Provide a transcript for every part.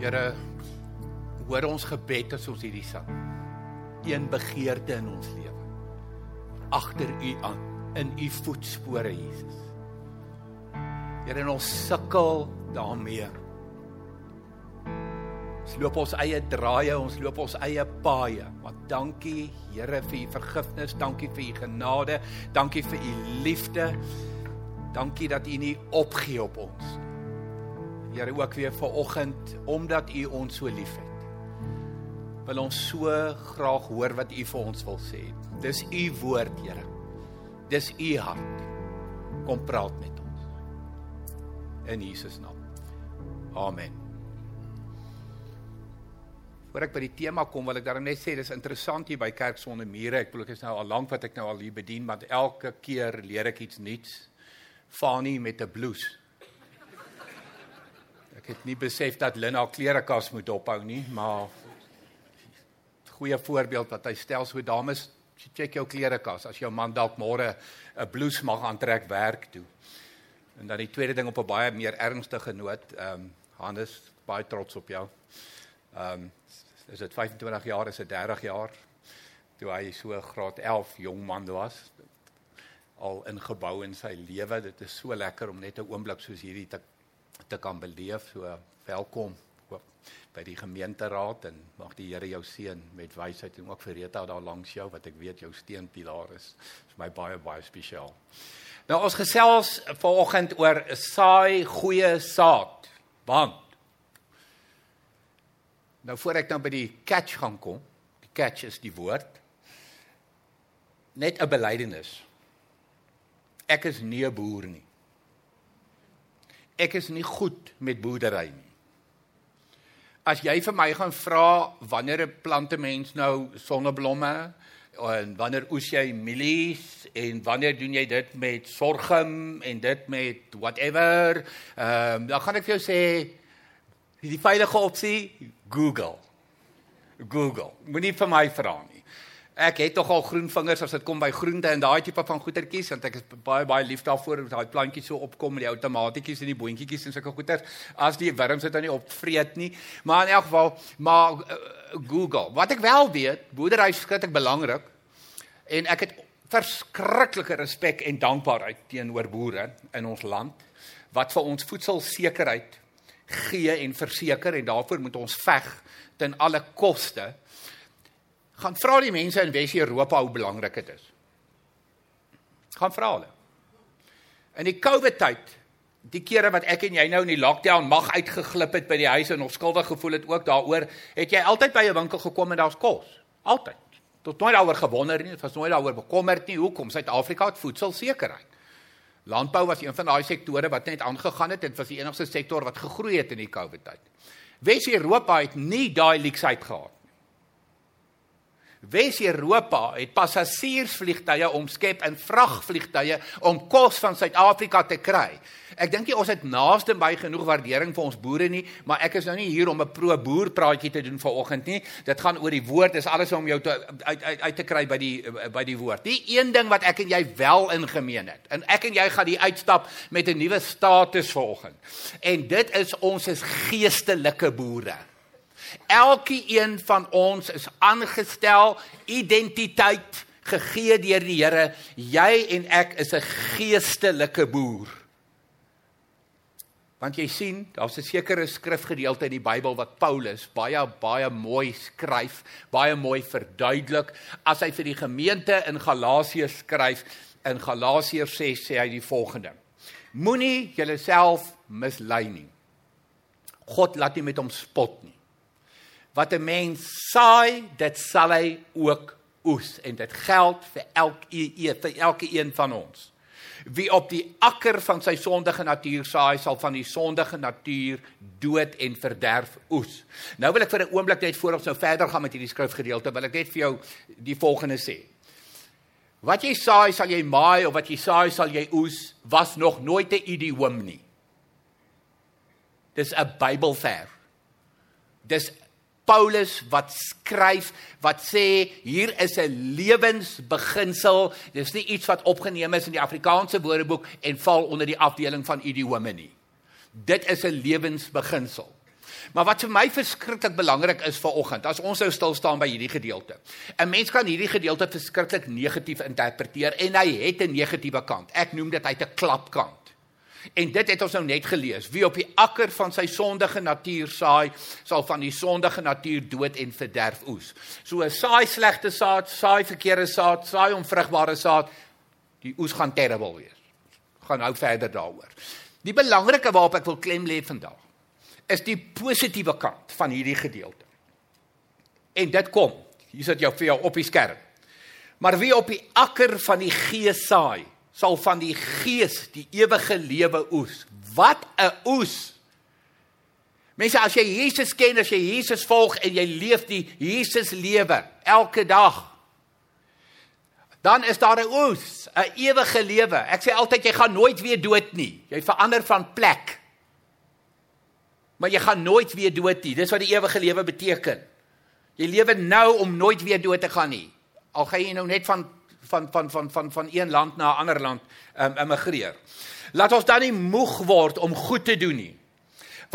Here, hoor ons gebed as ons hierdie sang. Een begeerte in ons lewe. Agter U aan, in U voetspore, Jesus. Here, en ons sukkel daarmee. Ons loop ons eie draaie, ons loop ons eie paaie. Maar dankie, Here, vir U vergifnis, dankie vir U genade, dankie vir U liefde. Dankie dat U nie opgee op ons nie. Here ook weer vanoggend omdat U ons so liefhet. Wil ons so graag hoor wat U vir ons wil sê. Dis U woord, Here. Dis U hart. Kom praat met ons. In Jesus naam. Amen. Voordat ek by die tema kom, wil ek daarom net sê dis interessant hier by Kerk sonder mure. Ek bedoel ek is nou al lank wat ek nou al hier bedien, want elke keer leer ek iets nuuts. Fani met 'n blouse. Ek het nie besef dat Lynn haar klerekas moet ophou nie, maar goeie voorbeeld wat hy stel so dames, check jou klerekas as jou man dalk môre 'n blouse mag aantrek werk toe. En dan die tweede ding op 'n baie meer ernstige noot, ehm um, Hannes, baie trots op jou. Ehm um, is dit 25 jaar, is dit 30 jaar toe hy so graad 11 jong man was al ingebou in sy lewe. Dit is so lekker om net 'n oomblik soos hierdie te te kan beleef. So welkom hoop by die gemeenteraad en mag die Here jou seën met wysheid en ook vir Rita daar langs jou wat ek weet jou steunpilaar is. Dit is my baie baie spesiaal. Nou ons gesels vanoggend oor saai goeie saad. Want Nou voor ek dan by die catch gaan kom, die catch is die woord net 'n belydenis. Ek is nie 'n boer nie. Ek is nie goed met boerdery nie. As jy vir my gaan vra wanneer 'n plante mens nou sonneblomme en wanneer oes jy mielies en wanneer doen jy dit met sorghum en dit met whatever, ehm um, dan gaan ek vir jou sê die veilige opsie Google. Google. Moenie vir my vra nie. Ek het tog al groen vingers as dit kom by groente en daai tipe van goetertjies want ek is baie baie lief daarvoor dat daai plantjies so opkom met die outomatietjies en die boontjies en sulke goeters as die wurms dit dan nie opvreet nie. Maar in elk geval, maar uh, Google. Wat ek wel weet, boerdery is skrikkelik belangrik en ek het verskriklike respek en dankbaarheid teenoor boere in ons land wat vir ons voedselsekerheid gee en verseker en daarvoor moet ons veg ten alle koste. Gaan vra die mense in Wes-Europa hoe belangrik dit is. Gaan vra hulle. In die COVID tyd, die kere wat ek en jy nou in die lockdown mag uitgeglip het by die huis en nog skuldig gevoel het ook daaroor, het jy altyd by 'n winkel gekom en daar's kos. Altyd. Tot nooit daaroor gewonder nie, was nooit daaroor bekommerd nie. Hoekom? Suid-Afrika het voedselsekerheid. Landbou was een van daai sektore wat net aangegaan het en was die enigste sektor wat gegroei het in die COVID tyd. Wes-Europa het nie daai leksheid gehad. Wes-Europa het passasiersvliegtye omskep in vragvliegtye om kos van Suid-Afrika te kry. Ek dink jy ons het naaste by genoeg waardering vir ons boere nie, maar ek is nou nie hier om 'n pro-boer praatjie te doen vanoggend nie. Dit gaan oor die woord, dis alles om jou te uit uit uit te kry by die by die woord. Die een ding wat ek en jy wel ingemeen het. En ek en jy gaan die uitstap met 'n nuwe status vanoggend. En dit is ons is geestelike boere. Elkeen van ons is aangestel, identiteit gegee deur die Here. Jy en ek is 'n geestelike boer. Want jy sien, daar's 'n sekere skrifgedeelte in die Bybel wat Paulus baie baie mooi skryf, baie mooi verduidelik as hy vir die gemeente in Galasië skryf. In Galasiërs 6 sê hy die volgende: Moenie julleself mislei nie. God laat nie met hom spot nie wat 'n mens saai, dit sal hy ook oes en dit geld vir elke vir elke een van ons. Wie op die akker van sy sondige natuur saai, sal van die sondige natuur dood en verderf oes. Nou wil ek vir 'n oomblik net voor ons nou verder gaan met hierdie skrifgedeelte, wil ek net vir jou die volgende sê. Wat jy saai, sal jy maai of wat jy saai, sal jy oes, was nog nooit 'n idioom nie. Dis 'n Bybelvers. Dis Paulus wat skryf wat sê hier is 'n lewensbeginsel. Dis nie iets wat opgeneem is in die Afrikaanse Woordeboek en val onder die afdeling van idiome nie. Dit is 'n lewensbeginsel. Maar wat vir my verskriklik belangrik is vanoggend, as ons nou stil staan by hierdie gedeelte. 'n Mens kan hierdie gedeelte verskriklik negatief interpreteer en hy het 'n negatiewe kant. Ek noem dit hy het 'n klapkant. En dit het ons nou net gelees. Wie op die akker van sy sondige natuur saai, sal van die sondige natuur dood en verderf oes. So saai slegte saad, saai verkeerde saad, saai onvrugbare saad, die oes gaan terrible wees. Gaan nou verder daaroor. Die belangrike waarop ek wil klem lê vandag is die positiewe kant van hierdie gedeelte. En dit kom. Hier sit jou vir jou op die skerm. Maar wie op die akker van die gees saai, sal van die gees die ewige lewe oes. Wat 'n oes. Mense, as jy Jesus ken, as jy Jesus volg en jy leef die Jesus lewe elke dag, dan is daar 'n oes, 'n ewige lewe. Ek sê altyd jy gaan nooit weer dood nie. Jy verander van plek. Maar jy gaan nooit weer dood nie. Dis wat die ewige lewe beteken. Jy lewe nou om nooit weer dood te gaan nie. Al gaan jy nou net van van van van van van een land na 'n ander land um, immigreer. Laat ons dan nie moeg word om goed te doen nie.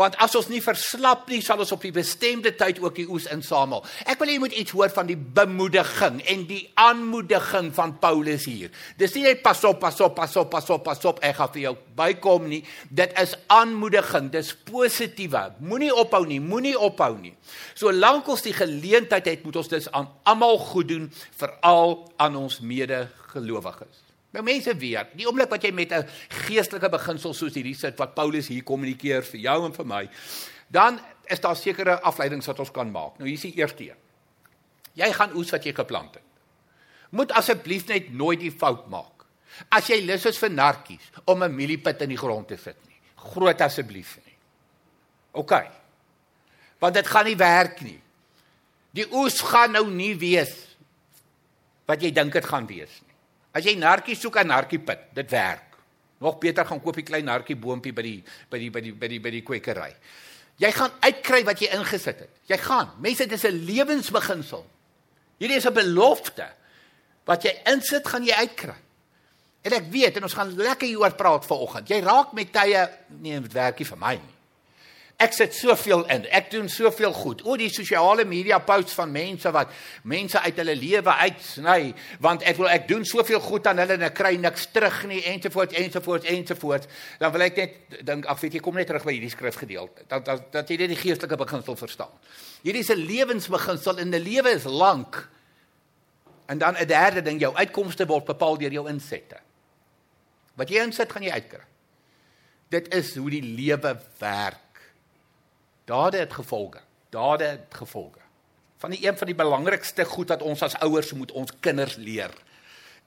Want as ons nie verslap nie, sal ons op die bestemde tyd ook die oes insamel. Ek wil hê jy moet iets hoor van die bemoediging en die aanmoediging van Paulus hier. Dis nie net pas op, pas op, pas op, pas op, pas op, ek gaan vir jou bykom nie. Dit is aanmoediging, dis positiewe. Moenie ophou nie, moenie ophou nie. Solank ons die geleentheid het, moet ons dis aan almal goed doen, veral aan ons medegelowiges. Nou mense weet, die oomblik wat jy met 'n geestelike beginsel soos hierdie sit wat Paulus hier kommunikeer vir jou en vir my, dan is daar sekere afleidings wat ons kan maak. Nou hier is die eerste een. Jy gaan oes wat jy geplant het. Moet asseblief net nooit die fout maak. As jy lus is vir narkies om 'n mieliepit in die grond te sit nie. Groot asseblief nie. OK. Want dit gaan nie werk nie. Die oes gaan nou nie wees wat jy dink dit gaan wees nie. As jy narkie soek aan narkie pit, dit werk. Nog beter gaan koop 'n klein narkie boontjie by die by die by die by die by die kwekery. Jy gaan uitkry wat jy ingesit het. Jy gaan. Mense, dit is 'n lewensbeginsel. Hierdie is 'n belofte. Wat jy insit, gaan jy uitkry. En ek weet en ons gaan lekker hieroor praat vanoggend. Jy raak met tye nee, dit werk nie vir my nie. Ek sit soveel in. Ek doen soveel goed. O die sosiale media posts van mense wat mense uit hulle lewe uitsny want ek wil ek doen soveel goed aan hulle en ek kry niks terug nie ensovoorts ensovoorts ensovoorts. Dan wil ek net dink ag weet jy kom net terug by hierdie skrifgedeelte. Dat dat dat jy net die geestelike beginsel verstaan. Hierdie is 'n lewensbeginsel en 'n lewe is lank. En dan 'n derde ding, jou uitkomste word bepaal deur jou insette. Wat jy insit, gaan jy uitkry. Dit is hoe die lewe werk. Dade het gevolge. Dade het gevolge. Van die een van die belangrikste goed wat ons as ouers moet ons kinders leer.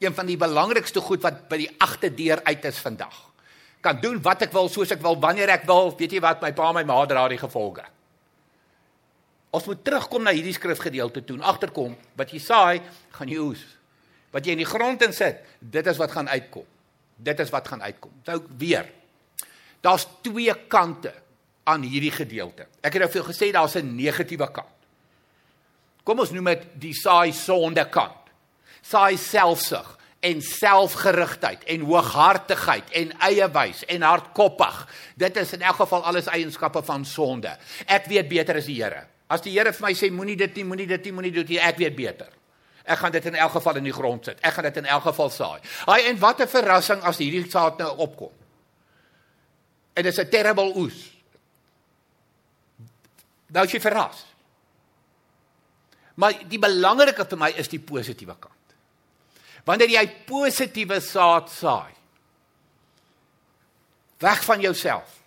Een van die belangrikste goed wat by die agterdeur uit is vandag. Kan doen wat ek wil, soos ek wil, wanneer ek wil. Weet jy wat my pa en my ma dra die gevolge. Ons moet terugkom na hierdie skrifgedeelte toe en agterkom wat jy saai, gaan jy oes. Wat jy in die grond insit, dit is wat gaan uitkom. Dit is wat gaan uitkom. Nou weer. Daar's twee kante aan hierdie gedeelte. Ek het nou veel gesê daar's 'n negatiewe kant. Kom ons noem dit die saai sonde kant. Saai selfsug en selfgerigtheid en hooghartigheid en eiewys en hardkoppig. Dit is in elk geval alles eienskappe van sonde. Ek weet beter as die Here. As die Here vir my sê moenie dit nie, moenie dit nie, moenie dit nie, ek weet beter. Ek gaan dit in elk geval in die grond sit. Ek gaan dit in elk geval saai. Haai en wat 'n verrassing as hierdie saad nou opkom. En dit is 'n terrible oes. Nou as jy verras. Maar die belangrike vir my is die positiewe kant. Wanneer jy positiewe saad saai, weg van jouself.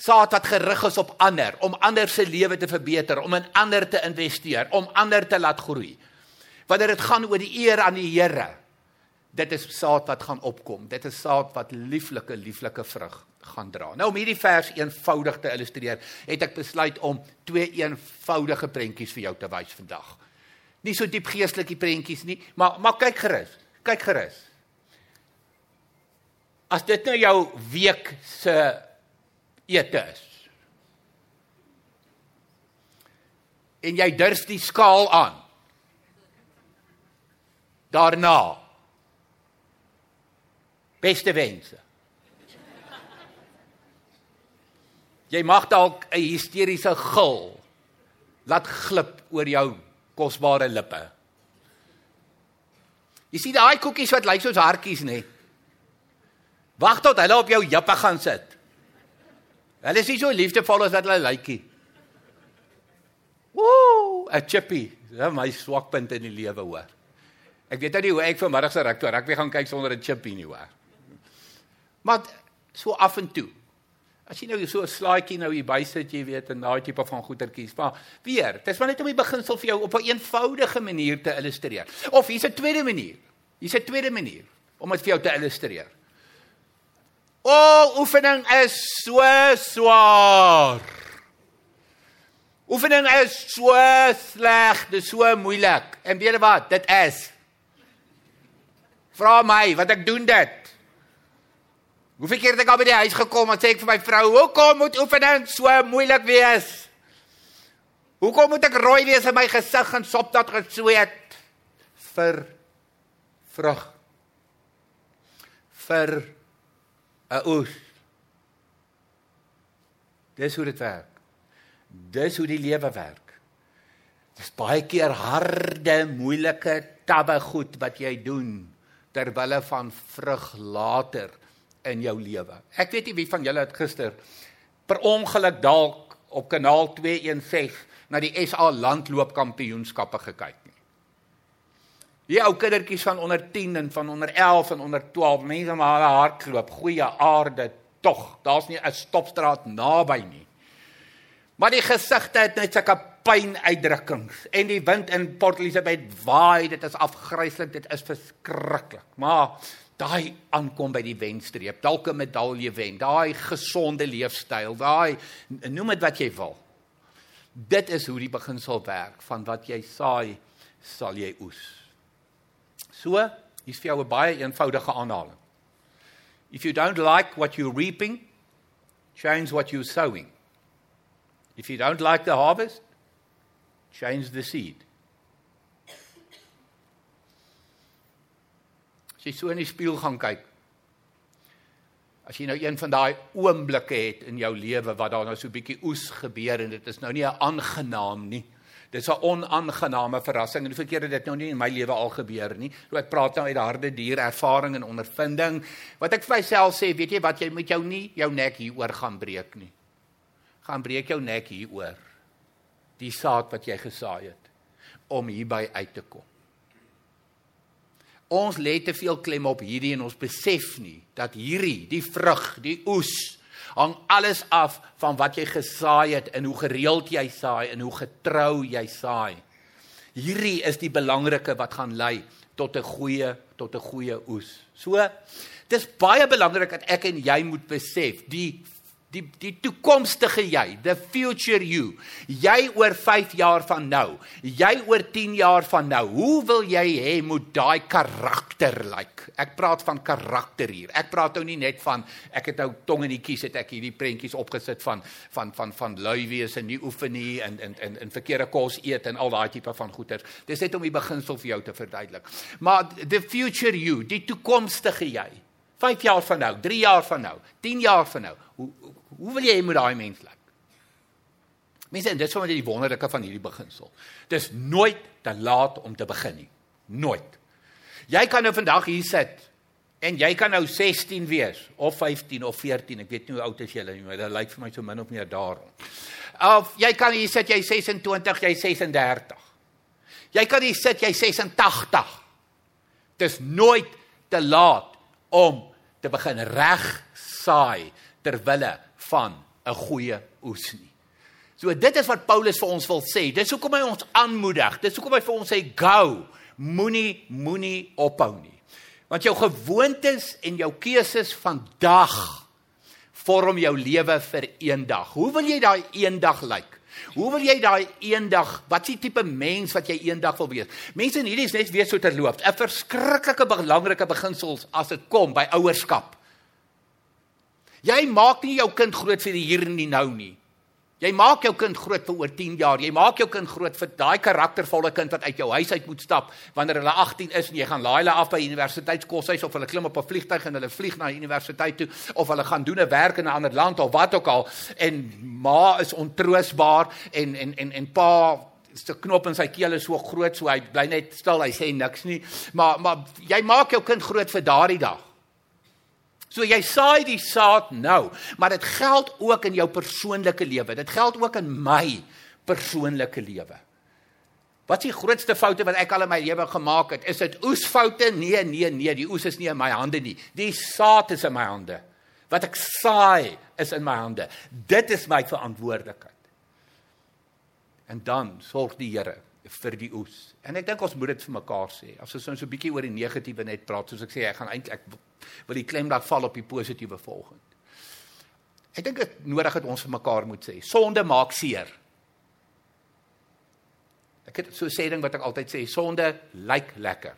Saad wat gerig is op ander, om ander se lewe te verbeter, om in ander te investeer, om ander te laat groei. Wanneer dit gaan oor die eer aan die Here, dit is saad wat gaan opkom. Dit is saad wat lieflike lieflike vrug gaan dra. Nou om hierdie vers eenvoudig te illustreer, het ek besluit om twee eenvoudige prentjies vir jou te wys vandag. Nie so diep geestelike prentjies nie, maar maar kyk gerus. Kyk gerus. As dit nou jou week se ete is. En jy durf die skaal aan. Daarna. Beste wense. Jy mag dalk 'n hysteriese gil laat glip oor jou kosbare lippe. Jy sien daai koekies wat lyk soos hartjies nê. Wag tot hulle op jou jippe gaan sit. Hulle is nie so liefdevol as wat hulle lyk nie. Woe, 'n chippy. Dis my swakpunt in die lewe hoor. Ek weet nou nie hoe ek vanmiddag se rektor rugby gaan kyk sonder 'n chippy nie hoor. Maar so af en toe. As jy nou so 'n slaaitjie nou hier by sit, jy weet, en daai tipe van goetertjies, maar weer, dis maar net om die beginsel vir jou op 'n eenvoudige manier te illustreer. Of hier's 'n tweede manier. Hier's 'n tweede manier om dit vir jou te illustreer. O, oefening is so swaar. Oefening is so sleg, dit is so moeilik. En weet jy wat? Dit is. Vra my, wat ek doen dit. Hoeveel keer het ek al by die huis gekom en sê ek vir my vrou, "Hoekom moet oefening so moeilik wees? Hoekom moet ek rooi wees in my gesig en sop dat gesweet vir vrug vir 'n oes?" Dis hoe dit werk. Dis hoe die lewe werk. Dis baie keer harde, moeilike, tabbe goed wat jy doen ter wille van vrug later in jou lewe. Ek weet nie wie van julle het gister per ongeluk dalk op kanaal 216 na die SA landloopkampioenskappe gekyk nie. Die ou kindertjies van onder 10 en van onder 11 en onder 12, mense maar hulle hardloop, goeie aarde tog. Daar's nie 'n stopstraat naby nie. Maar die gesigte het net sulke pynuitdrukkings en die wind in Port Elizabeth waai, dit is afgryslik, dit is verskriklik. Maar daai aankom by die wenstreep, dalk 'n medalje wen, daai gesonde leefstyl, daai noem dit wat jy wil. Dit is hoe die beginsel werk van wat jy saai, sal jy oes. So, hier's vir jou 'n baie eenvoudige aanhaling. If you don't like what you're reaping, change what you're sowing. If you don't like the harvest, change the seed. As jy so in die spieël gaan kyk. As jy nou een van daai oomblikke het in jou lewe wat daar nou so bietjie oes gebeur en dit is nou nie aangenaam nie. Dis 'n onaangename verrassing en verkeerde dit nou nie in my lewe al gebeur nie. So ek praat nou uit harde dier ervaring en ondervinding. Wat ek vir myself sê, weet jy wat jy met jou nie jou nek hieroor gaan breek nie. Gaan breek jou nek hieroor. Die saad wat jy gesaai het om hierby uit te kom. Ons lê te veel klem op hierdie en ons besef nie dat hierdie, die vrug, die oes hang alles af van wat jy gesaai het en hoe gereeld jy saai en hoe getrou jy saai. Hierdie is die belangrike wat gaan lei tot 'n goeie tot 'n goeie oes. So dis baie belangrik dat ek en jy moet besef die die die toekomstige jy, the future you. Jy oor 5 jaar van nou, jy oor 10 jaar van nou. Hoe wil jy hê moet daai karakter lyk? Like? Ek praat van karakter hier. Ek praat nou nie net van ek het nou tong in die kies het ek hierdie prentjies opgesit van van van van lui wees en nie oefen nie en en en en verkeerde kos eet en al daai tipe van goeters. Dis net om die beginsel vir jou te verduidelik. Maar the future you, die toekomstige jy. 5 jaar van nou, 3 jaar van nou, 10 jaar van nou. Hoe hoe wil jy hê moet daai mens lyk? Mense, dit is sommer die wonderlike van hierdie beginsel. Dis nooit te laat om te begin nie. Nooit. Jy kan nou vandag hier sit en jy kan nou 16 wees of 15 of 14, ek weet nie hoe oud is jy nie, maar dit lyk vir my so min of meer daarom. Of jy kan hier sit jy 26, jy 36. Jy kan hier sit jy 86. Dis nooit te laat om te begin reg saai ter wille van 'n goeie oes nie. So dit is wat Paulus vir ons wil sê. Dis hoekom hy ons aanmoedig. Dis hoekom hy vir ons sê go. Moenie moenie ophou nie. Want jou gewoontes en jou keuses vandag vorm jou lewe vir eendag. Hoe wil jy daai eendag lyk? Hoe wil jy daai eendag, wat is die tipe mens wat jy eendag wil wees? Mense in hierdie is net weer so terloops. 'n Verskriklike belangrike beginsels as dit kom by ouerskap. Jy maak nie jou kind groot vir die hier en die nou nie. Jy maak jou kind groot vir oor 10 jaar. Jy maak jou kind groot vir daai karaktervolle kind wat uit jou huis uit moet stap wanneer hulle 18 is en jy gaan laai hulle af by universiteitskoshuis of hulle klim op 'n vliegtuig en hulle vlieg na die universiteit toe of hulle gaan doen 'n werk in 'n ander land of wat ook al en ma is ontroosbaar en en en en pa se knop in sy keel is so groot so hy bly net stil, hy sê niks nie. Maar maar jy maak jou kind groot vir daardie dag. So jy saai die saad nou, maar dit geld ook in jou persoonlike lewe. Dit geld ook in my persoonlike lewe. Wat is die grootste foute wat ek al in my lewe gemaak het? Is dit oesfoute? Nee, nee, nee, die oes is nie in my hande nie. Die saad is in my hande. Wat ek saai is in my hande. Dit is my verantwoordelikheid. En dan sorg die Here vir die oes. En ek dink ons moet dit vir mekaar sê. As ons so 'n bietjie oor die negatiewe net praat, soos ek sê, ek gaan eintlik ek wil die klem laat val op die positiewe volgende. Ek dink dit nodig dat ons vir mekaar moet sê, sonde maak seer. Ek het so 'n sê ding wat ek altyd sê, sonde lyk lekker.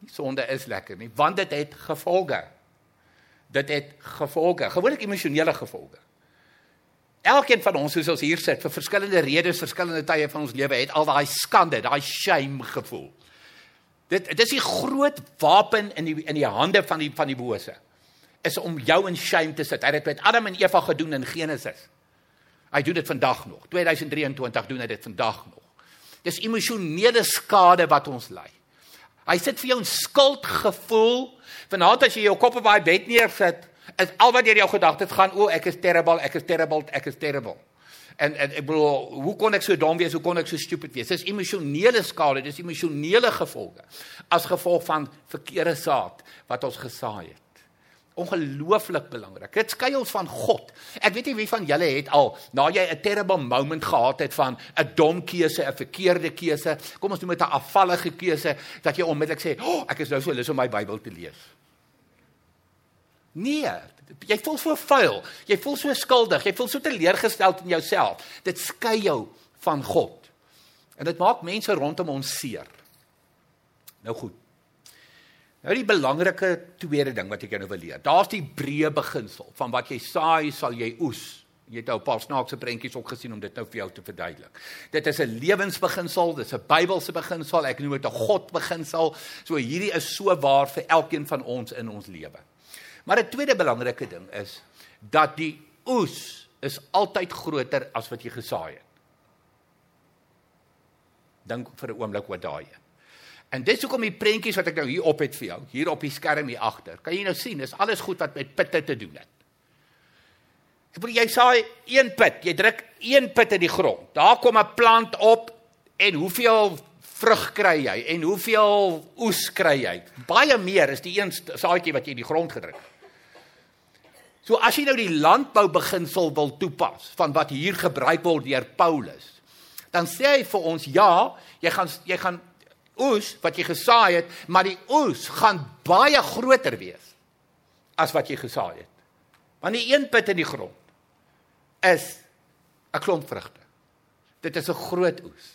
Die sonde is lekker nie, want dit het gevolge. Dit het gevolge, gewoonlik emosionele gevolge. Elkeen van ons soos ons hier sit vir verskillende redes, verskillende tye van ons lewe het al daai skande, daai shame gevoel. Dit dis die groot wapen in die in die hande van die van die bose. Is om jou in shame te sit. Hy het dit met Adam en Eva gedoen in Genesis. Hy doen dit vandag nog. 2023 doen hy dit vandag nog. Dis emosionele skade wat ons ly. Hy sit vir jou 'n skuldgevoel. Vanaand as jy jou kop op daai bed neersit, is al wat deur jou gedagtes gaan, o, ek is terrible, ek is terrible, ek is terrible. En en ek bedoel, hoe kon ek so dom wees? Hoe kon ek so stupid wees? Dis emosionele skade, dis emosionele gevolge as gevolg van verkeerde saad wat ons gesaai het. Ongelooflik belangrik. Dit skei ons van God. Ek weet nie wie van julle het al na jy 'n terrible moment gehad het van 'n dom keuse, 'n verkeerde keuse, kom ons noem dit 'n afvallige keuse dat jy onmiddellik sê, "O, oh, ek is nou so lus om my Bybel te lees." Nee, jy voel so vuil, jy voel so skuldig, jy voel so teleurgesteld in jouself. Dit skei jou van God. En dit maak mense rondom ons seer. Nou goed. Nou die belangrike tweede ding wat ek jou nou wil leer. Daar's die breë beginsel van wat jy saai, sal jy oes. Jy het nou 'n paar snaakse prentjies ook gesien om dit nou vir jou te verduidelik. Dit is 'n lewensbeginsel, dit is 'n Bybelse beginsel, ek noem dit 'n God beginsel. So hierdie is so waar vir elkeen van ons in ons lewe. Maar 'n tweede belangrike ding is dat die oes is altyd groter as wat jy gesaai het. Dink vir 'n oomblik oor daai. En dis hoekom die prentjies wat ek nou hier op het vir jou, hier op die skerm hier agter. Kan jy nou sien, dis alles goed wat met pitte te doen het. Ek bedoel jy saai een pit, jy druk een pit in die grond. Daar kom 'n plant op en hoeveel vrug kry jy en hoeveel oes kry jy? Baie meer is die een saadjie wat jy in die grond gedruk het. So as jy nou die landbou beginsel wil toepas van wat hier gebruik word deur Paulus, dan sê hy vir ons ja, jy gaan jy gaan oes wat jy gesaai het, maar die oes gaan baie groter wees as wat jy gesaai het. Want die een put in die grond is 'n klomp vrugte. Dit is 'n groot oes.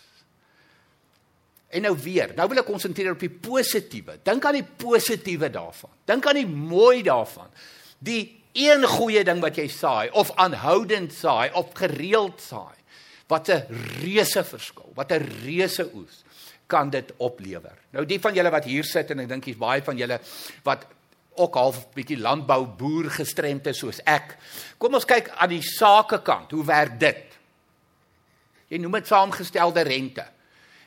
En nou weer, nou wil ek konsentreer op die positiewe. Dink aan die positiewe daarvan. Dink aan die mooi daarvan. Die een goeie ding wat jy saai of aanhoudend saai of gereeld saai, wat 'n reuse verskil, wat 'n reuse oes kan dit oplewer. Nou die van julle wat hier sit en ek dink jy's baie van julle wat ook half bietjie landbou boer gestremd is soos ek. Kom ons kyk aan die sakekant. Hoe werk dit? Jy noem dit saamgestelde rente.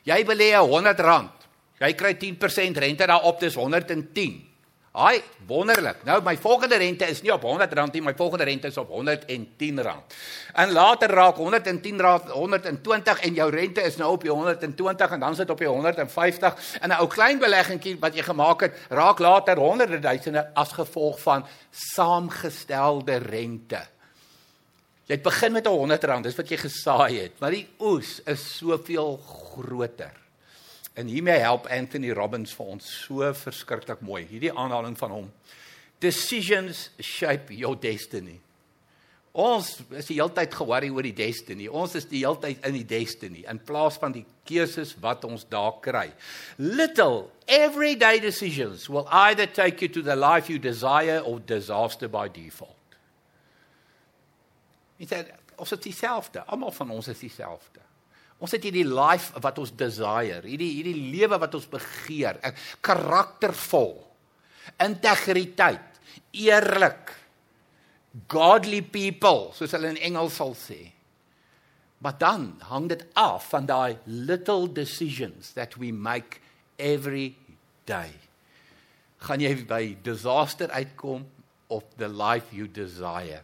Jy hê 100 rand. Jy kry 10% rente daarop, dis 110. Haai, wonderlik. Nou my volgende rente is nie op R100 nie, my volgende rente is op R110. En later raak 110 raak 120 en jou rente is nou op die 120 en dan sit op die 150 en 'n ou klein beleggingkie wat jy gemaak het, raak later honderde duisende as gevolg van saamgestelde rente. Jy het begin met R100, dis wat jy gesaai het, maar die oes is soveel groter. En hiermee help Anthony Robbins vir ons so verskriklik mooi. Hierdie aanhaling van hom. Decisions shape your destiny. Ons is die hele tyd ge-worry oor die destiny. Ons is die hele tyd in die destiny in plaas van die keuses wat ons daar kry. Little everyday decisions will either take you to the life you desire or disaster by default. Ons is dieselfde. Almal van ons is dieselfde. Ons het hierdie life wat ons desire, hierdie hierdie lewe wat ons begeer, karaktervol, integriteit, eerlik, godly people, soos hulle in Engels sal sê. Maar dan hang dit af van daai little decisions that we make every day. Gaan jy by disaster uitkom of the life you desire?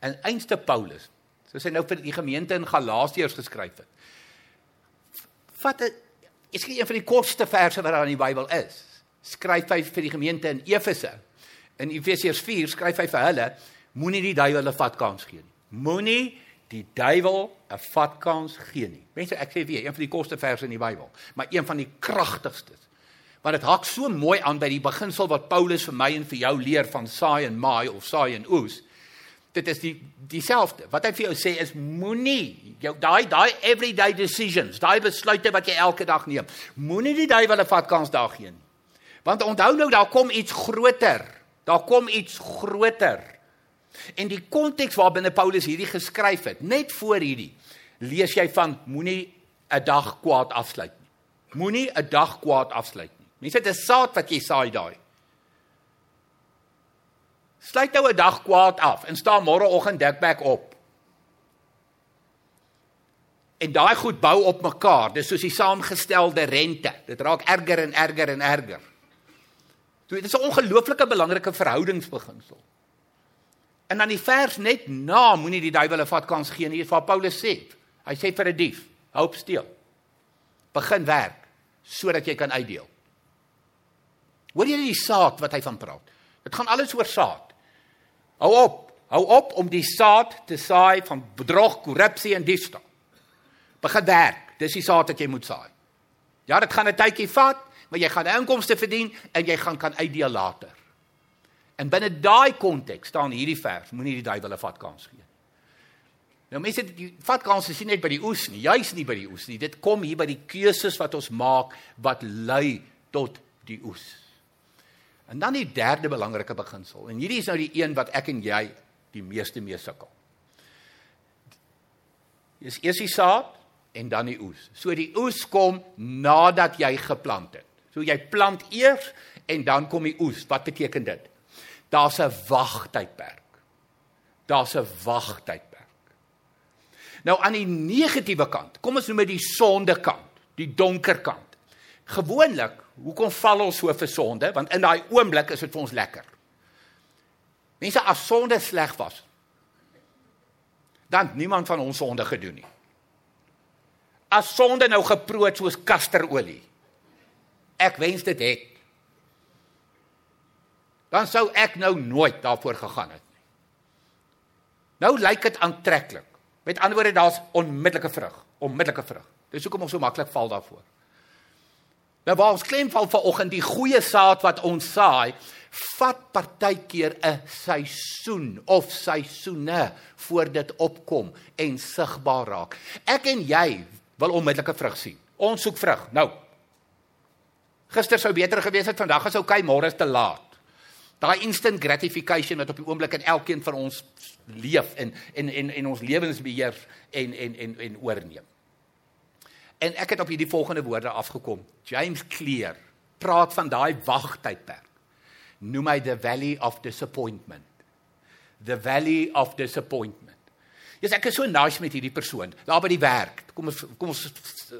En einste Paulus, soos hy nou vir die gemeente in Galasiërs geskryf het. Vat 'n is geen een van die kortste verse wat daar in die Bybel is. Skryf hy vir die gemeente in Efese. In Efesiërs 4 skryf hy vir hulle: Moenie die duiwel 'n vatkans gee nie. Moenie die duiwel 'n vatkans gee nie. Mense, ek sê weer, een van die kortste verse in die Bybel, maar een van die kragtigstes. Want dit hak so mooi aan by die beginsel wat Paulus vir my en vir jou leer van saai en maai of saai en oes dit is die dieselfde. Wat hy vir jou sê is moenie jou daai daai everyday decisions, daai besluite wat jy elke dag neem. Moenie die duiwel 'n vat kans daar gee nie. Want onthou nou daar kom iets groter. Daar kom iets groter. En die konteks waarbinne Paulus hierdie geskryf het, net voor hierdie, lees jy van moenie 'n dag kwaad afsluit nie. Moenie 'n dag kwaad afsluit nie. Mense, dit is saad wat jy saai daai. Sluit nou 'n dag kwaad af en staan môreoggend dikbek op. En daai goed bou op mekaar. Dis soos die saamgestelde rente. Dit raak erger en erger en erger. So dit is 'n ongelooflike belangrike verhoudingsbeginsel. En dan die vers net na, moenie die duiwel 'n vat kans gee nie, is wat Paulus sê. Hy sê vir 'n dief, hoop steel. Begin werk sodat jy kan uitdeel. Hoor jy die saad wat hy van praat? Dit gaan alles oor saad. Hou op. Hou op om die saad te saai van bedrog, korrupsie en diefstal. Begin werk. Dis die saad wat jy moet saai. Ja, dit gaan 'n tydjie vat, maar jy gaan inkomste verdien en jy gaan kan uitdeel later. En binne daai konteks staan hierdie vers, moenie die duiwel 'n vat kans gee. Nou mense, die vat kans is nie net by die oes nie, juis nie by die oes nie. Dit kom hier by die keuses wat ons maak wat lei tot die oes. En dan die derde belangrike beginsel. En hierdie is nou die een wat ek en jy die meeste mee sukkel. Dis eers die saad en dan die oes. So die oes kom nadat jy geplant het. So jy plant eers en dan kom die oes. Wat beteken dit? Daar's 'n wagtydperk. Daar's 'n wagtydperk. Nou aan die negatiewe kant, kom ons noem dit die sonde kant, die donker kant. Gewoonlik Hoekom val ons so vir sonde? Want in daai oomblik is dit vir ons lekker. Mense as sonde sleg was, dan niemand van ons sonde gedoen nie. As sonde nou geproot soos kasterolie. Ek wens dit het. Dan sou ek nou nooit daarvoor gegaan het nie. Nou lyk dit aantreklik. Met ander woorde daar's onmiddellike vrug, onmiddellike vrug. Dis hoekom ons so maklik val daarvoor. Nou waar ons klem val vanoggend die goeie saad wat ons saai, vat partykeer 'n seisoen of seisoene voor dit opkom en sigbaar raak. Ek en jy wil onmiddellike vrug sien. Ons soek vrug. Nou. Gister sou beter gewees het, vandag is oukei, môre is te laat. Daai instant gratification wat op die oomblik in elkeen van ons leef en en en en ons lewens beheer en en en en oorneem. En ek het op hierdie volgende woorde afgekom. James Clear praat van daai wagtydperk. Noem hy the valley of disappointment. The valley of disappointment. Ja, ek is so nice met hierdie persoon. Daar by die werk. Kom ons kom ons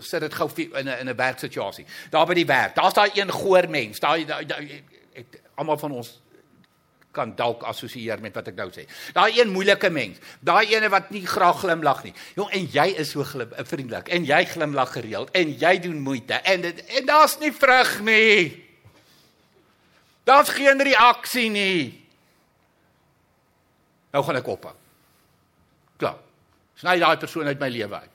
sit dit gou in 'n in 'n werksituasie. Daar by die werk. Daar's daai een goeie mens. Daai almal van ons kan dalk assosieer met wat ek nou sê. Daai een moeilike mens, daai ene wat nie graag glimlag nie. Jong, en jy is so glim, eh, vriendelik en jy glimlag gereeld en jy doen moeite en dit en daar's nie vrug nie. Daar's geen reaksie nie. Nou gaan ek ophou. Klaar. Sny daai persoon uit my lewe uit.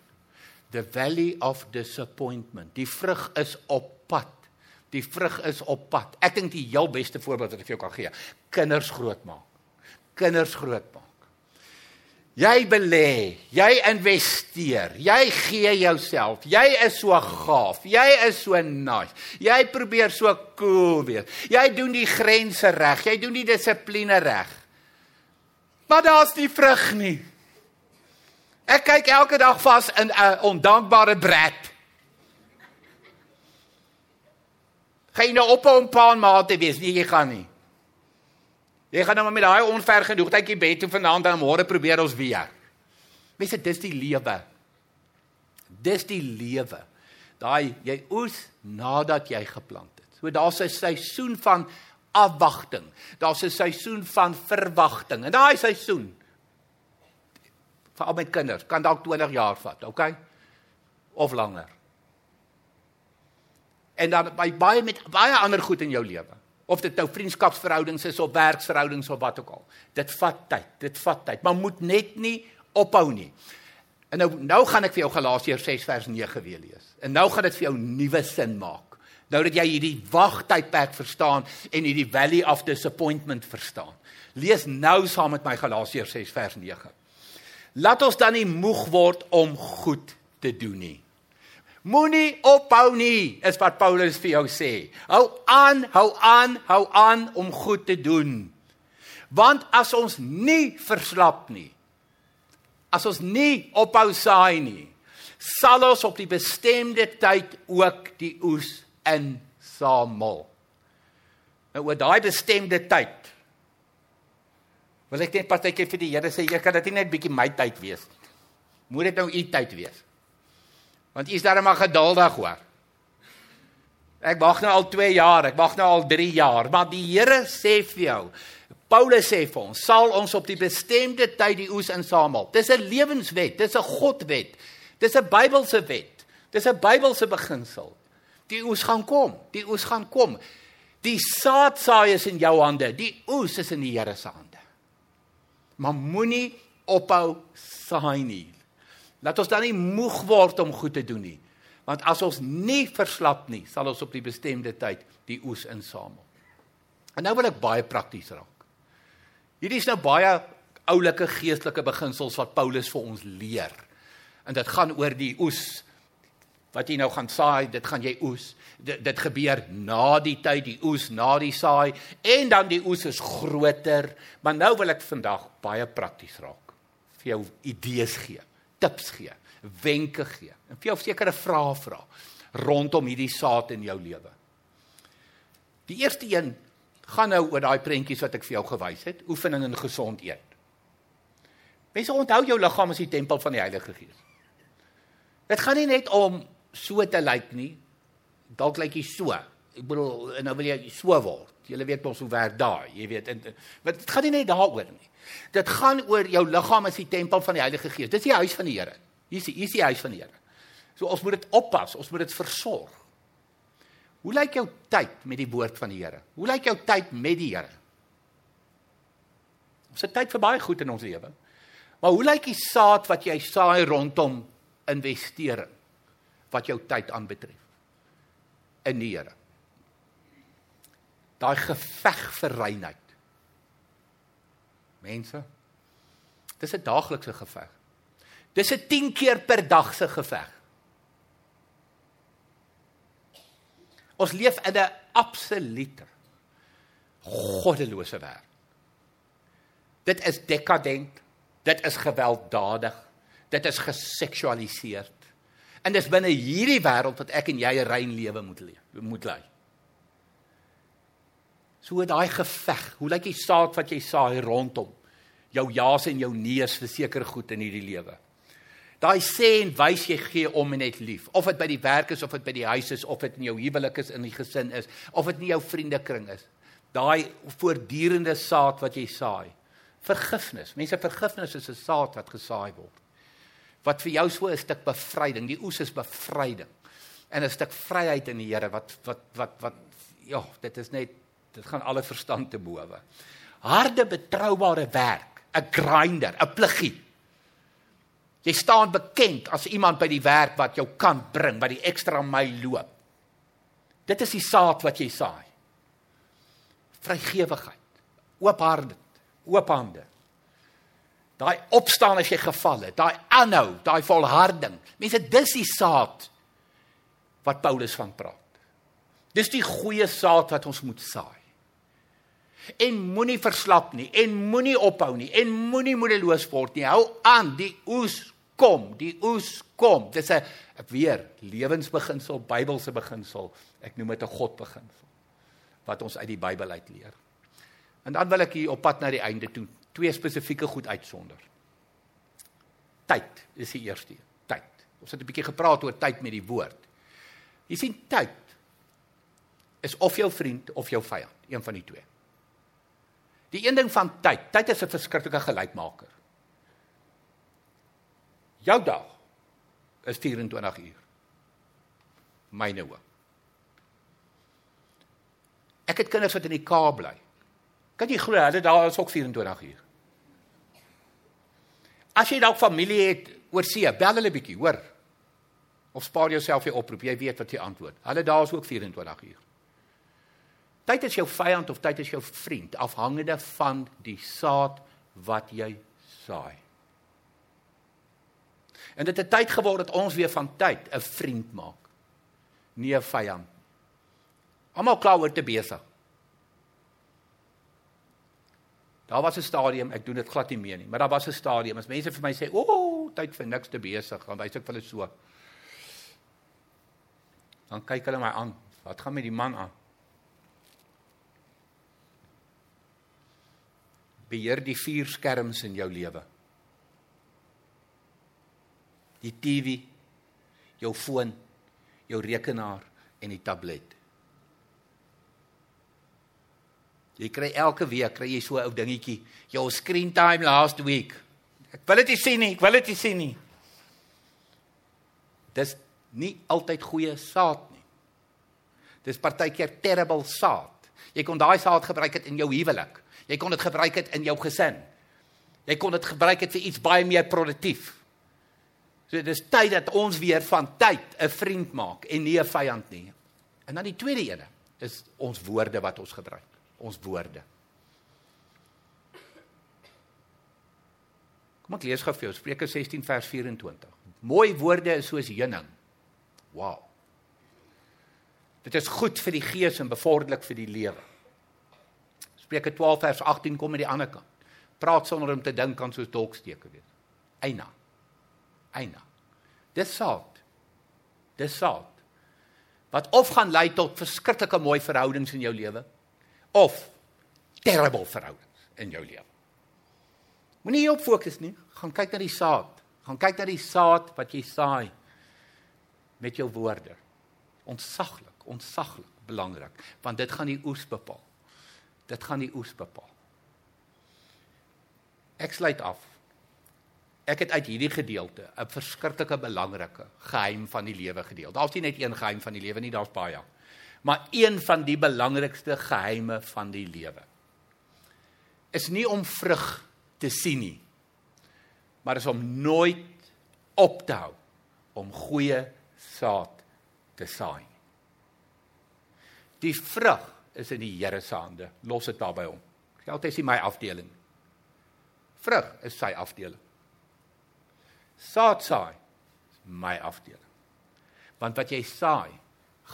The valley of disappointment. Die vrug is op pad. Die vrug is op pad. Ek dink die heel beste voorbeeld wat ek vir jou kan gee, kinders grootmaak. Kinders grootmaak. Jy belê, jy investeer, jy gee jouself. Jy is so gaaf, jy is so nice. Jy probeer so cool wees. Jy doen die grense reg, jy doen die dissipline reg. Maar daar's nie vrug nie. Ek kyk elke dag vas in 'n ondankbare bred. Gaan jy nou op om paan maat te wees? Nee, jy gaan nie. Jy gaan nou maar met daai onvergenoegdheidjie bed toe vanaand en môre probeer ons weer. Mense, dis die lewe. Dis die lewe. Daai jy oes nadat jy geplant het. So daar's 'n seisoen van afwagting. Daar's 'n seisoen van verwagting. En daai seisoen vir al my kinders kan dalk 20 jaar vat, okay? Of langer. En dan by baie met baie ander goed in jou lewe. Of dit nou vriendskapsverhoudings is of werksverhoudings of wat ook al. Dit vat tyd. Dit vat tyd, maar moet net nie ophou nie. En nou nou gaan ek vir jou Galasiërs 6 vers 9 weer lees. En nou gaan dit vir jou nuwe sin maak. Nou dat jy hierdie wagtydperk verstaan en hierdie valley of disappointment verstaan. Lees nou saam met my Galasiërs 6 vers 9. Laat ons dan nie moeg word om goed te doen nie. Moenie ophou nie, is wat Paulus vir jou sê. Hou aan, hou aan, hou aan om goed te doen. Want as ons nie verslap nie, as ons nie ophou saai nie, sal ons op die bestemde tyd ook die oes insamel. Nou oor daai bestemde tyd wil ek net partykeer vir die Here sê, jy kan dit nie net bietjie my tyd wees nie. Moet dit nou u tyd wees. Want u is darem maar geduldig hoor. Ek wag nou al 2 jaar, ek wag nou al 3 jaar, maar die Here sê vir jou, Paulus sê vir ons, sal ons op die bestemde tyd die oes insamel. Dis 'n lewenswet, dis 'n Godwet. Dis 'n Bybelse wet. Dis 'n Bybelse beginsel. Die oes gaan kom, die oes gaan kom. Die saad saai is in jou hande, die oes is in die Here se hande. Maar moenie ophou saai nie. Laat ons dan nie moeg word om goed te doen nie. Want as ons nie verslap nie, sal ons op die bestemde tyd die oes insamel. En nou wil ek baie prakties raak. Hierdie is nou baie oulike geestelike beginsels wat Paulus vir ons leer. En dit gaan oor die oes wat jy nou gaan saai, dit gaan jy oes. Dit, dit gebeur na die tyd, die oes na die saai en dan die oes is groter. Maar nou wil ek vandag baie prakties raak. Vir jou idees gee, tips gee, wenke gee en vir jou sekere vrae vra rondom hierdie saad in jou lewe. Die eerste een gaan nou oor daai prentjies wat ek vir jou gewys het, oefening in gesond eet. Mense onthou jou liggaam is die tempel van die Heilige Gees. Dit gaan nie net om so te lyk nie. Dalk lyk jy so. Ek bedoel, nou wil jy so word. Jy weet mos hoe werk daai, jy weet. En wat dit gaan nie net daaroor nie. Dit gaan oor jou liggaam is die tempel van die Heilige Gees. Dis die huis van die Here. Hier is hier is die huis van die Here. So ons moet dit oppas, ons moet dit versorg. Hoe lyk jou tyd met die woord van die Here? Hoe lyk jou tyd met die Here? Ons het tyd vir baie goed in ons lewe. Maar hoe lyk die saad wat jy saai rondom investering wat jou tyd aanbetref? In die Here. Daai geveg vir reinheid. Mense, dis 'n daaglikse geveg. Dis 'n 10 keer per dag se geveg. Ons leef in 'n absolute goddelose wêreld. Dit is dekadent. Dit is gewelddadig. Dit is geseksualiseerd. En dis binne hierdie wêreld wat ek en jy 'n rein lewe moet leef, moet lei. So daai geveg, hoe lyk die saad wat jy saai rondom jou ja's en jou nee's vir seker goed in hierdie lewe? Daai sê en wys jy gee om en net lief. Of dit by die werk is of dit by die huis is of dit in jou huwelik is in die gesin is of dit in jou vriendekring is. Daai voortdurende saad wat jy saai. Vergifnis. Mense vergifnis is 'n saad wat gesaai word. Wat vir jou so 'n stuk bevryding, die oes is bevryding. En 'n stuk vryheid in die Here wat wat wat wat ja, dit is net dit gaan alle verstand te bowe. Harde betroubare werk, 'n grinder, 'n pluggie Jy staan bekend as iemand by die werk wat jou kan bring, wat die ekstra myl loop. Dit is die saad wat jy saai. Vrygewigheid, oop harte, oop hande. Daai opstaan as jy geval het, daai aanhou, daai volharding. Mense, dis die saad wat Paulus van praat. Dis die goeie saad wat ons moet saai. En moenie verslap nie en moenie ophou nie en moenie moedeloos word nie. Hou aan, die oes kom, die oes kom. Dis 'n weer lewensbeginsel, Bybelse beginsel. Ek noem dit 'n Godbeginsel wat ons uit die Bybel uit leer. En dan wil ek hier op pad na die einde toe twee spesifieke goed uitsonder. Tyd is die eerste. Tyd. Ons het 'n bietjie gepraat oor tyd met die woord. Jy sien tyd is of jou vriend of jou vyand, een van die twee. Die een ding van tyd, tyd is 'n verskriklike gelykmaker. Jou dag is 24 uur. Myne ook. Ek het kinders wat in die Kaap bly. Kan jy glo hulle daar is ook 24 uur. As jy dalk familie het oor see, bel hulle bietjie, hoor. Of spaar jouself jy oproep, jy weet wat jy antwoord. Hulle daar is ook 24 uur. Tyd is jou vyand of tyd is jou vriend, afhangende van die saad wat jy saai. En dit het tyd geword dat ons weer van tyd 'n vriend maak, nie 'n vyand. Almal klaar oor te besig. Daar was 'n stadium, ek doen dit glad nie meer nie, maar daar was 'n stadium as mense vir my sê, "O, oh, tyd vir niks te besig," dan wys ek vir hulle so. Dan kyk hulle my aan. Wat gaan met die man aan? Beheer die vier skerms in jou lewe. Die TV, jou foon, jou rekenaar en die tablet. Jy kry elke week kry jy so 'n ou dingetjie, jou screen time last week. Ek wil dit nie sien nie, ek wil dit nie sien nie. Dis nie altyd goeie saad nie. Dis partykeer terrible saad. Jy kon daai saad gebruik het in jou huwelik. Jy kon dit gebruik het in jou gesin. Jy kon dit gebruik het vir iets baie meer produktief. So dis tyd dat ons weer van tyd 'n vriend maak en nie 'n vyand nie. En dan die tweede ene is ons woorde wat ons gebruik ons woorde. Kom ek lees gou vir jou Spreuke 16 vers 24. Mooi woorde is soos heuning. Wow. Dit is goed vir die gees en bevorderlik vir die lewe. Spreuke 12 vers 18 kom aan die ander kant. Praat sonder om te dink kan soos dolksteke wees. Eina. Eina. Dis saad. Dis saad. Wat of gaan lei tot verskriklike mooi verhoudings in jou lewe of terrible verhoudings in jou lewe. Moenie hierop fokus nie, gaan kyk na die saad. Gaan kyk na die saad wat jy saai met jou woorde. Ontsaglik, ontsaglik belangrik, want dit gaan die oes bepaal. Dit gaan die oes bepaal. Ek sluit af. Ek het uit hierdie gedeelte 'n verskriklike belangrike geheim van die lewe gedeel. Daar's nie net een geheim van die lewe nie, daar's baie maar een van die belangrikste geheime van die lewe is nie om vrug te sien nie maar is om nooit op te hou om goeie saad te saai die vrug is in die Here se hande los dit daar by hom geld is nie my afdeling vrug is sy afdeling saad saai is my afdeling want wat jy saai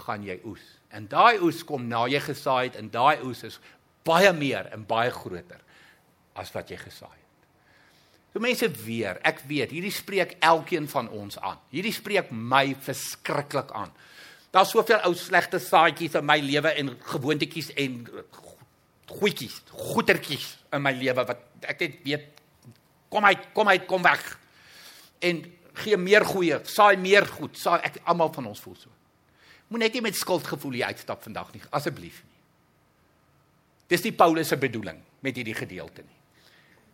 gaan jy oes En daai oes kom na jy gesaai het en daai oes is baie meer en baie groter as wat jy gesaai het. So mense weer, ek weet, hierdie spreek elkeen van ons aan. Hierdie spreek my verskriklik aan. Daar's soveel ou slegte saadjies in my lewe en gewoontetjies en goedjies, goetertjies in my lewe wat ek net weet kom uit, kom uit, kom weg. En gee meer goeie, saai meer goed. Saai ek almal van ons voel so. Moet net nie met skuldgevoel hier uitstap vandag nie, asseblief nie. Dis nie Paulus se bedoeling met hierdie gedeelte nie.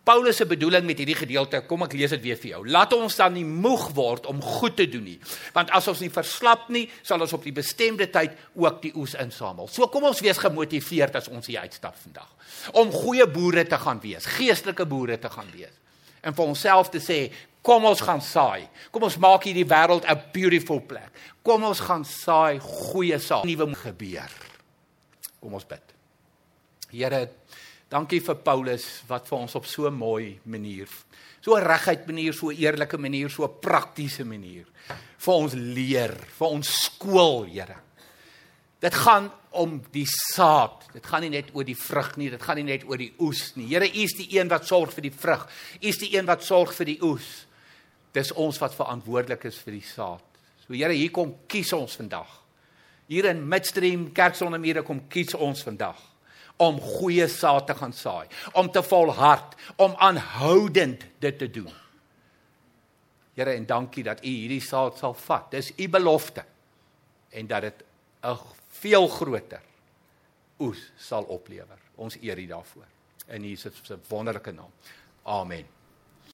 Paulus se bedoeling met hierdie gedeelte, kom ek lees dit weer vir jou. Laat ons dan nie moeg word om goed te doen nie, want as ons nie verslap nie, sal ons op die bestemde tyd ook die oes insamel. So kom ons wees gemotiveerd as ons hier uitstap vandag om goeie boere te gaan wees, geestelike boere te gaan wees. En vir onsself te sê, Kom ons gaan saai. Kom ons maak hierdie wêreld 'n beautiful plek. Kom ons gaan saai goeie saad. Nuwe gebeur. Kom ons bid. Here, dankie vir Paulus wat vir ons op so 'n mooi manier, so 'n reguit manier, so 'n eerlike manier, so 'n praktiese manier vir ons leer, vir ons skool, Here. Dit gaan om die saad. Dit gaan nie net oor die vrug nie, dit gaan nie net oor die oes nie. Here, U is die een wat sorg vir die vrug. U is die een wat sorg vir die oes. Dis ons wat verantwoordelik is vir die saad. So Here, hier kom kies ons vandag. Hier in Midstream Kerk sonder mure kom kies ons vandag om goeie saad te gaan saai, om te volhard, om aanhoudend dit te doen. Here, en dankie dat U hierdie saad sal vat. Dis U belofte en dat dit 'n veel groter oes sal oplewer. Ons eer U daarvoor in Jesus se wonderlike naam. Amen.